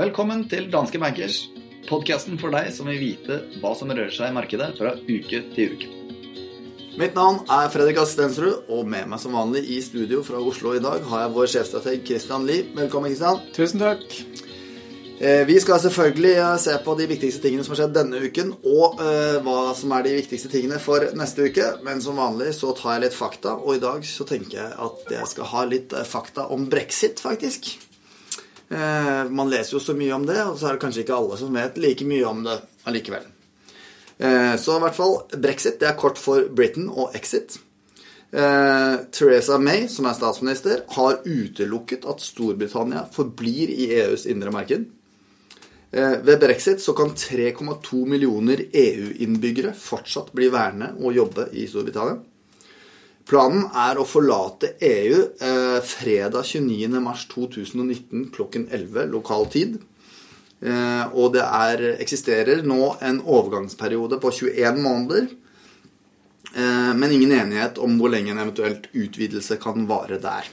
Velkommen til Danske Bankers, podkasten for deg som vil vite hva som rører seg i markedet fra uke til uke. Mitt navn er Fredrik Astensrud, og med meg som vanlig i studio fra Oslo i dag har jeg vår sjefstrateg Christian Lie. Velkommen, Christian. Tusen takk. Eh, vi skal selvfølgelig eh, se på de viktigste tingene som har skjedd denne uken, og uh, hva som er de viktigste tingene for neste uke. Men som vanlig så tar jeg litt fakta, og i dag så tenker jeg at jeg skal ha litt fakta om brexit, faktisk. Eh, man leser jo så mye om det, og så er det kanskje ikke alle som vet like mye om det allikevel. Eh, så i hvert fall brexit det er kort for Britain og exit. Eh, Theresa May, som er statsminister, har utelukket at Storbritannia forblir i EUs indre marked. Ved brexit så kan 3,2 millioner EU-innbyggere fortsatt bli værende og jobbe i Storbritannia. Planen er å forlate EU eh, fredag 29.3.2019 klokken 11 lokal tid. Eh, og det er, eksisterer nå en overgangsperiode på 21 måneder. Eh, men ingen enighet om hvor lenge en eventuelt utvidelse kan vare der.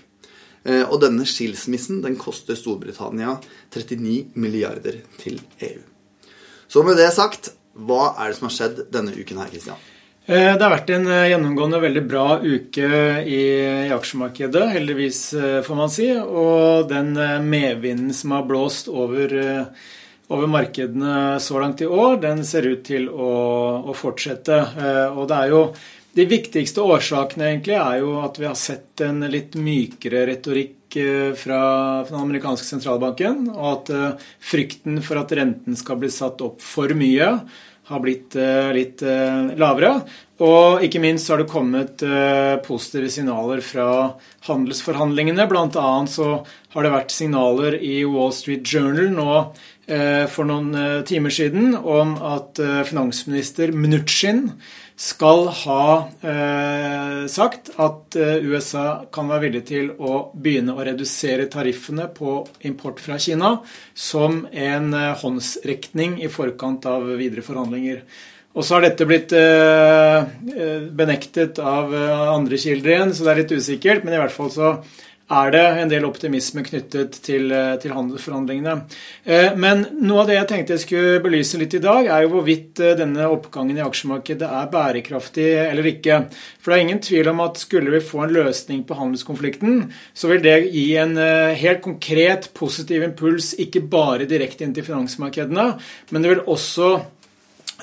Eh, og denne skilsmissen den koster Storbritannia 39 milliarder til EU. Så med det sagt, hva er det som har skjedd denne uken her, Kristian? Eh, det har vært en eh, gjennomgående veldig bra uke i, i aksjemarkedet, heldigvis, får man si. Og den medvinden som har blåst over, over, markedene så langt i år, den ser ut til å, å fortsette. Og det er jo de viktigste årsakene egentlig er jo at vi har sett en litt mykere retorikk fra den amerikanske sentralbanken, og at frykten for at renten skal bli satt opp for mye, har blitt uh, litt lavere. Og ikke minst har det kommet positive signaler fra handelsforhandlingene. Blant annet så har det vært signaler i Wall Street Journal nå for noen timer siden om at finansminister Mnuchin skal ha eh, sagt at eh, USA kan være villig til å begynne å redusere tariffene på import fra Kina som en eh, håndsrekning i forkant av videre forhandlinger. Og så har dette blitt eh, eh, benektet av andre kilder igjen, så det er litt usikkert. Men i hvert fall så er det en del optimisme knyttet til, eh, til, handelsforhandlingene. Eh, men noe av det jeg tenkte jeg skulle belyse litt i dag, er jo hvorvidt eh, denne oppgangen i aksjemarkedet er bærekraftig eller ikke. For det er ingen tvil om at skulle vi få en løsning på handelskonflikten, så vil det gi en helt konkret positiv impuls, ikke bare direkte inn til finansmarkedene, men det vil også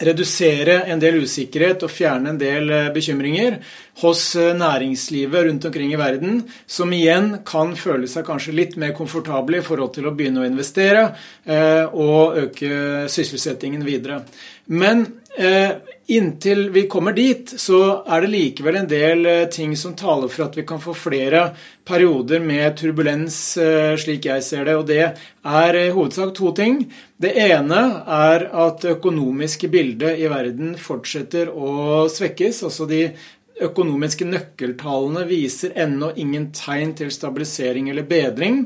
redusere en del usikkerhet og fjerne en del eh, bekymringer hos eh, næringslivet rundt omkring i verden, som igjen kan føle seg kanskje litt mer komfortable i forhold til å begynne å investere eh, og øke sysselsettingen videre. Men inntil vi kommer dit, så er det likevel en del ting som taler for at vi kan få flere perioder med turbulens, slik jeg ser det. Og det er i hovedsak to ting. Det ene er at det økonomiske bildet i verden fortsetter å svekkes. altså de økonomiske nøkkeltallene viser ennå ingen tegn til stabilisering eller bedring.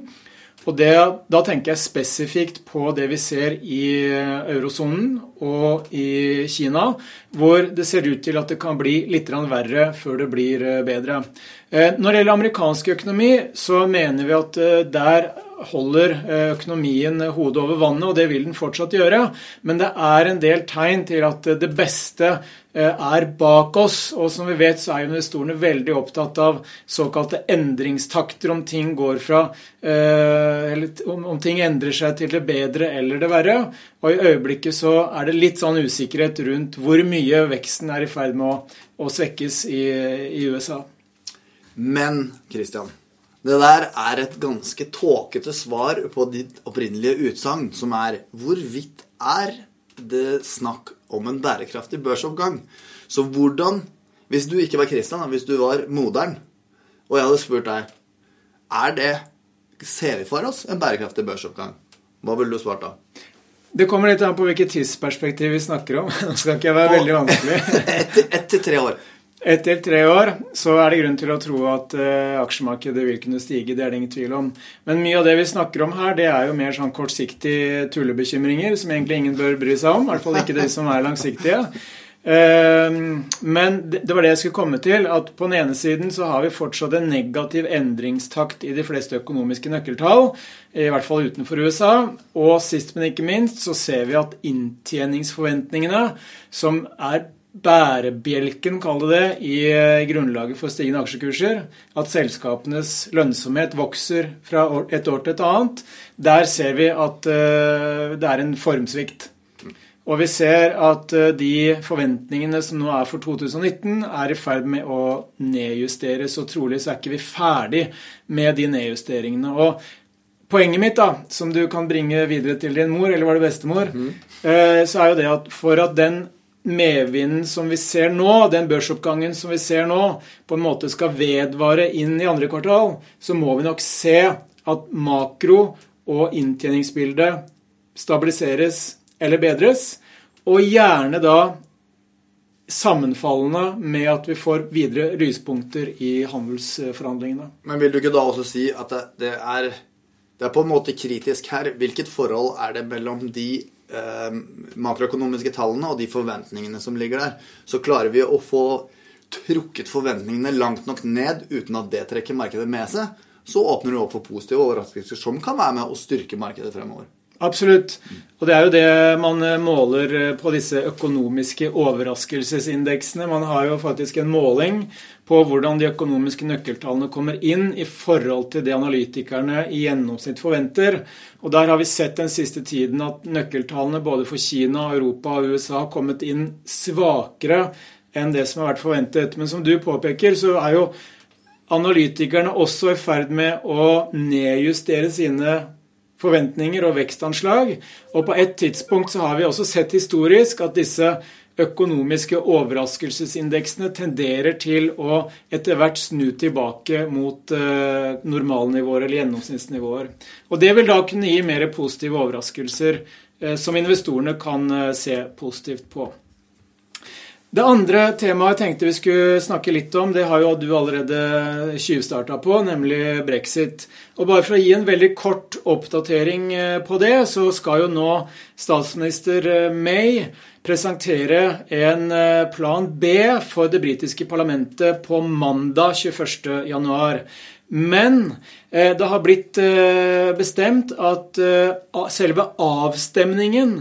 Og det, Da tenker jeg spesifikt på det vi ser i eurosonen og i Kina, hvor det ser ut til at det kan bli litt verre før det blir bedre. Eh, når det gjelder amerikansk økonomi, så mener vi at eh, der holder eh, økonomien hodet over vannet, og det vil den fortsatt gjøre. Men det er en del tegn til at det beste eh, er bak oss. Og som vi vet, så er investorene veldig opptatt av såkalte endringstakter, om ting går fra eh, eller om ting endrer seg til det bedre eller det verre. Og i øyeblikket så er det litt sånn usikkerhet rundt hvor mye veksten er i ferd med å, å svekkes i, i USA. Men Christian, det der er et ganske tåkete svar på ditt opprinnelige utsagn, som er hvorvidt er det snakk om en bærekraftig børsoppgang? Så hvordan Hvis du ikke var Christian, hvis du var moderen, og jeg hadde spurt deg er det Ser vi for oss en bærekraftig børsoppgang? Hva ville du svart da? Det kommer litt an på hvilket tidsperspektiv vi snakker om. Nå skal ikke jeg være veldig vanskelig. Ett til tre år. Etter tre år så er det grunn til å tro at uh, aksjemarkedet vil kunne stige. Det er det ingen tvil om. Men mye av det vi snakker om her, det er jo mer sånn kortsiktige tullebekymringer som egentlig ingen bør bry seg om. I hvert fall ikke de som er langsiktige. Men det var det jeg skulle komme til. At på den ene siden så har vi fortsatt en negativ endringstakt i de fleste økonomiske nøkkeltall. I hvert fall utenfor USA. Og sist, men ikke minst, så ser vi at inntjeningsforventningene, som er bærebjelken, kall det det, i grunnlaget for stigende aksjekurser, at selskapenes lønnsomhet vokser fra et år til et annet, der ser vi at det er en formsvikt. Og vi ser at eh, de forventningene som nå er for 2019, er i ferd med å nedjusteres. Og trolig så er ikke vi ferdig med de nedjusteringene. Og poenget mitt, da, som du kan bringe videre til din mor, eller var det bestemor, mm. så er jo det at for at den medvinden som vi ser nå, den børsoppgangen som vi ser nå, på en måte skal vedvare inn i andre kvartal, så må vi nok se at makro- og inntjeningsbildet stabiliseres eller bedres, og gjerne da sammenfallende med at vi får videre lyspunkter i handelsforhandlingene. Men vil du ikke da også si at det, det, er, det er på en måte kritisk her? Hvilket forhold er det mellom de makroøkonomiske tallene og de forventningene som ligger der? Så klarer vi å få trukket forventningene langt nok ned uten at det trekker markedet med seg, så åpner du opp for positive overraskelser som kan være med å styrke markedet fremover. Absolutt. Og det er jo det man eh, måler eh, på disse økonomiske overraskelsesindeksene. Man har jo faktisk en måling på hvordan de økonomiske nøkkeltallene kommer inn i forhold til det analytikerne i gjennomsnitt forventer. Og der har vi sett den siste tiden at nøkkeltallene både for Kina, Europa og USA har kommet inn svakere enn det som har vært forventet. Men som du påpeker, så er jo analytikerne også i ferd med å nedjustere sine forventninger og vekstanslag. Og på et tidspunkt så har vi også sett historisk at disse økonomiske overraskelsesindeksene tenderer til å etter hvert snu tilbake mot uh, normalnivåer eller gjennomsnittsnivåer. Og det vil da kunne gi mer positive overraskelser uh, som investorene kan uh, se positivt på. Det andre temaet jeg tenkte vi skulle snakke litt om, det har jo du allerede tjuvstarta på, nemlig brexit. Og bare for å gi en veldig kort oppdatering eh, på det, så skal jo nå statsminister eh, May presentere en eh, plan B for det britiske parlamentet på mandag 21.1. Men eh, det har blitt eh, bestemt at selve avstemningen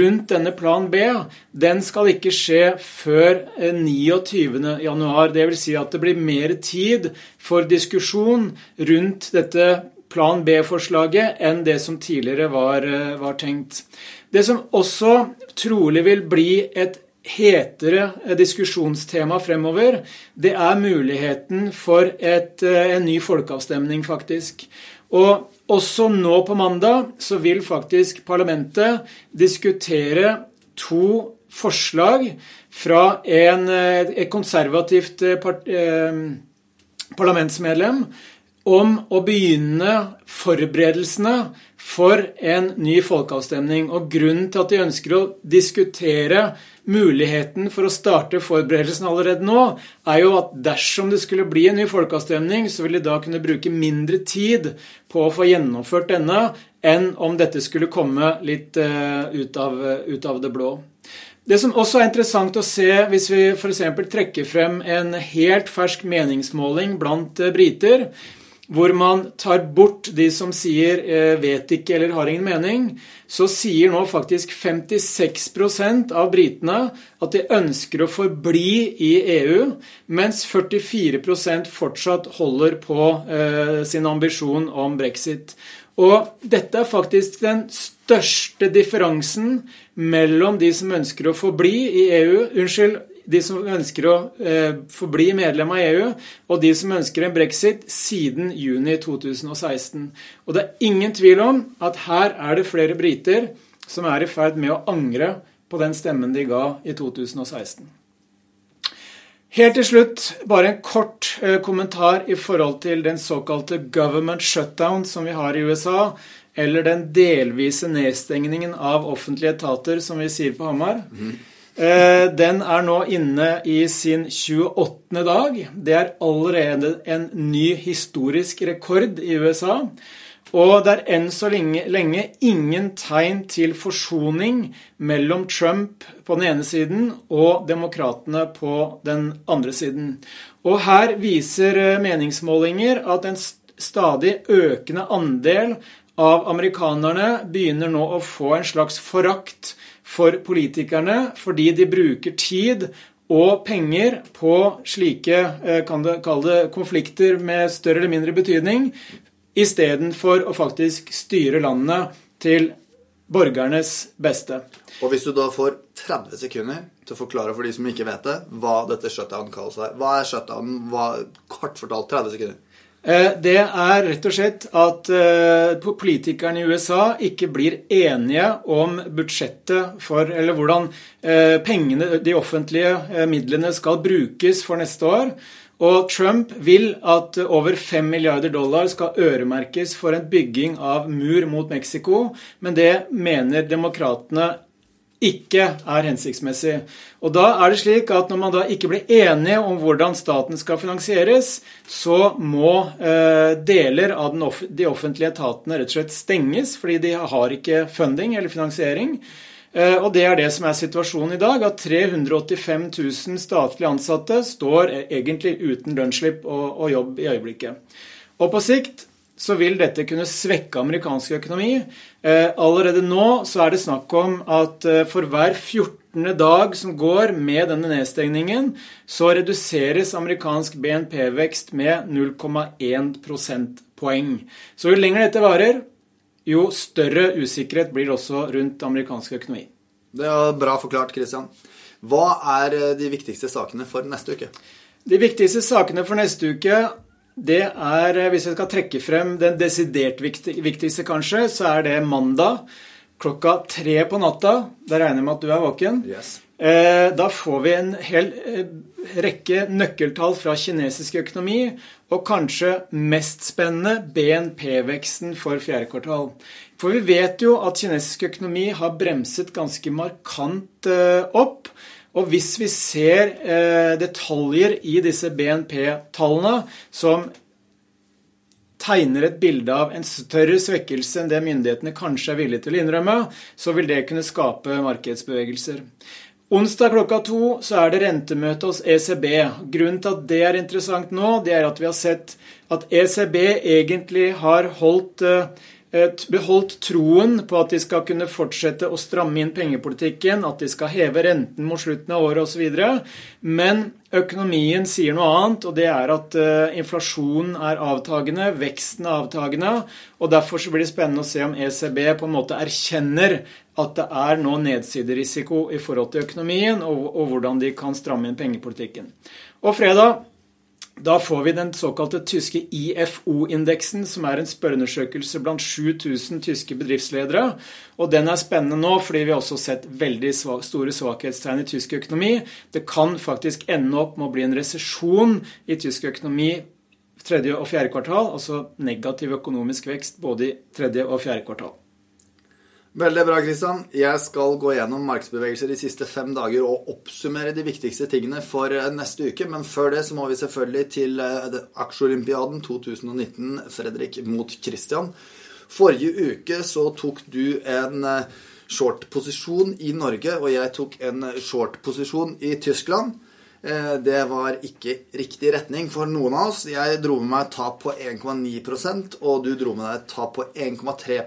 rundt denne plan B den skal ikke skje før 29.1. Dvs. Si at det blir mer tid for diskusjon rundt dette plan B-forslaget enn det som tidligere var, var tenkt. Det som også trolig vil bli et hetere diskusjonstema fremover, det er muligheten for et, eh, en ny folkeavstemning, faktisk. Og også nå på mandag så vil faktisk parlamentet diskutere to forslag fra en, eh, et konservativt eh, part, eh, parlamentsmedlem om å begynne forberedelsene for en ny folkeavstemning. Og grunnen til at de ønsker å diskutere Muligheten for å starte forberedelsen allerede nå er jo at dersom det skulle bli en ny folkeavstemning, så vil de da kunne bruke mindre tid på å få gjennomført denne enn om dette skulle komme litt uh, ut, av, ut, av, det blå. Det som også er interessant å se, hvis vi f.eks. trekker frem en helt fersk meningsmåling blant uh, briter, hvor man tar bort de som sier uh, 'vet ikke' eller 'har ingen mening', så sier nå faktisk 56% av britene at de ønsker å forbli i EU, mens 44% fortsatt holder på eh, sin ambisjon om brexit. Og dette er faktisk den største differansen mellom de som ønsker å forbli i EU Unnskyld, de som ønsker å eh, forbli medlem av EU, og de som ønsker en brexit siden juni 2016. Og det er ingen tvil om at her er det flere briter som er i ferd med å angre på den stemmen de ga i 2016. Helt til slutt bare en kort eh, kommentar i forhold til den såkalte government shutdown som vi har i USA, eller den delvise nedstengningen av offentlige etater, som vi sier på Hamar. Mm. Eh, den er nå inne i sin 28. dag. Det er allerede en ny historisk rekord i USA. Og det er enn så lenge, lenge, ingen tegn til forsoning mellom Trump på den ene siden og demokratene på den andre siden. Og her viser eh, meningsmålinger at en stadig økende andel av amerikanerne begynner nå å få en slags forakt for politikerne fordi de bruker tid og penger på slike eh, kan det, det, konflikter med større eller mindre betydning istedenfor å faktisk styre landet til borgernes beste. Og hvis du da får 30 sekunder til å forklare for de som ikke vet det, hva dette shutdown kalles. Hva er shutdown? Hva, kort fortalt 30 sekunder. Eh, det er rett og slett at eh, politikerne i USA ikke blir enige om budsjettet for Eller hvordan eh, pengene, de offentlige midlene skal brukes for neste år. Og Trump vil at over 5 milliarder dollar skal øremerkes for en bygging av mur mot Mexico, men det mener demokratene ikke er hensiktsmessig. Og da er det slik at Når man da ikke blir enige om hvordan staten skal finansieres, så må eh, deler av off de offentlige etatene rett og slett stenges, fordi de har ikke funding eller finansiering. Eh, og det er det som er situasjonen i dag, at 385 000 statlig ansatte står e-, egentlig uten lønnsslipp og, og jobb i øyeblikket. Og på sikt så vil dette kunne svekke amerikansk økonomi. Eh, allerede nå så er det snakk om at eh, for hver 14. dag som går med denne nedstengningen, så reduseres amerikansk BNP-vekst med 0,1 prosentpoeng. Så jo lenger dette varer, jo større usikkerhet blir det også rundt amerikansk økonomi. Det er bra forklart, Christian. Hva er eh, de viktigste sakene for neste uke? De viktigste sakene for neste uke det er, eh, Hvis jeg skal trekke frem den desidert viktigste, kanskje, så er det mandag klokka tre på natta. Da regner jeg med at du er våken. Yes. Eh, da får vi en hel rekke nøkkeltall fra kinesisk økonomi, og kanskje mest spennende BNP-veksten for fjerde kvartal. For vi vet jo at kinesisk økonomi har bremset ganske markant eh, opp. Og hvis vi ser eh, detaljer i disse BNP-tallene som tegner et bilde av en større svekkelse enn det myndighetene kanskje er villige til å innrømme, så vil det kunne skape markedsbevegelser. Onsdag klokka to så er det rentemøte hos ECB. Grunnen til at det er interessant nå, det er at vi har sett at ECB egentlig har holdt, eh, beholdt troen på at de skal kunne fortsette å stramme inn pengepolitikken, at de skal heve renten mot slutten av året osv. Men økonomien sier noe annet, og det er at eh, inflasjonen er avtagende, veksten er avtagende. og Derfor blir det spennende å se om ECB på en måte erkjenner at det er nå nedsiderisiko i forhold til økonomien, og, og hvordan de kan stramme inn pengepolitikken. Og fredag da får vi den såkalte tyske IFO-indeksen, som er en spørreundersøkelse blant 7000 tyske bedriftsledere. Og den er spennende nå, fordi vi har også sett veldig store svakhetstegn i tysk økonomi. Det kan faktisk ende opp med å bli en resesjon i tysk økonomi tredje og fjerde kvartal, altså negativ økonomisk vekst både i tredje og fjerde kvartal. Veldig bra, Kristian. Jeg skal gå gjennom markedsbevegelser de siste fem dager og oppsummere de viktigste tingene for eh, neste uke. Men før det så må vi selvfølgelig til eh, Aksjeolympiaden 2019, Fredrik mot Kristian. Forrige uke så tok du en eh, short-posisjon i Norge, og jeg tok en short-posisjon i Tyskland. Det var ikke riktig retning for noen av oss. Jeg dro med meg tap på 1,9% og du dro med deg tap på 1,3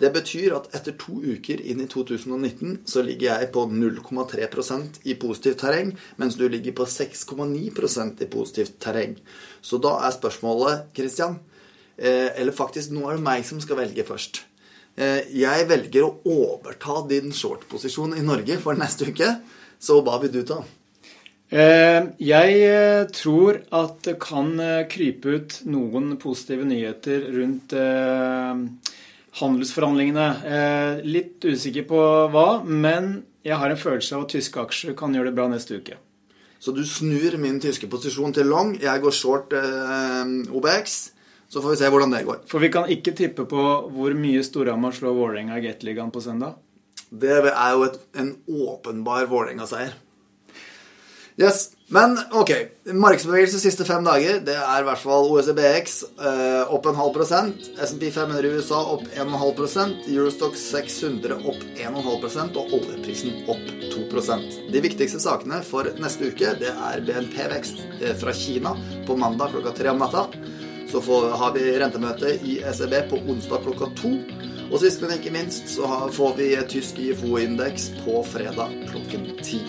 det betyr at etter to uker inn i 2019 så ligger jeg på 0,3% i positivt terreng, mens du ligger på 6,9% i positivt terreng. Så da er spørsmålet, Christian eh, Eller faktisk, nå er det meg som skal velge først. Eh, jeg velger å overta din short-posisjon i Norge for neste uke. Så hva vil du ta? Eh, jeg tror at det kan krype ut noen positive nyheter rundt handelsforhandlingene. Eh, litt usikker på hva, men jeg har en følelse av at tyske aksjer kan gjøre det bra neste uke. Så du snur min tyske posisjon til long. Jeg går short eh, OBX. Så får vi se hvordan det går. For vi kan ikke tippe på hvor mye Storhamar slår Vålerenga i Gateligaen på søndag? Det er jo et, en åpenbar Vålerenga-seier. Yes, Men ok, markedsbevegelse de siste fem dager, det er i hvert fall OECBX eh, opp en halv prosent. SMP 500 i USA opp 1,5 prosent. Eurostock 600 opp 1,5 prosent. Og oljeprisen opp 2 De viktigste sakene for neste uke det er BNP-vekst eh, fra Kina på mandag klokka tre om natta. Så får, har vi rentemøte i ECB på onsdag klokka to. Og sist, men ikke minst, så har, får vi tysk IFO-indeks på fredag klokken ti.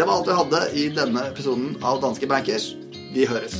Det var alt vi hadde i denne episoden av Danske Bankers. Vi høres.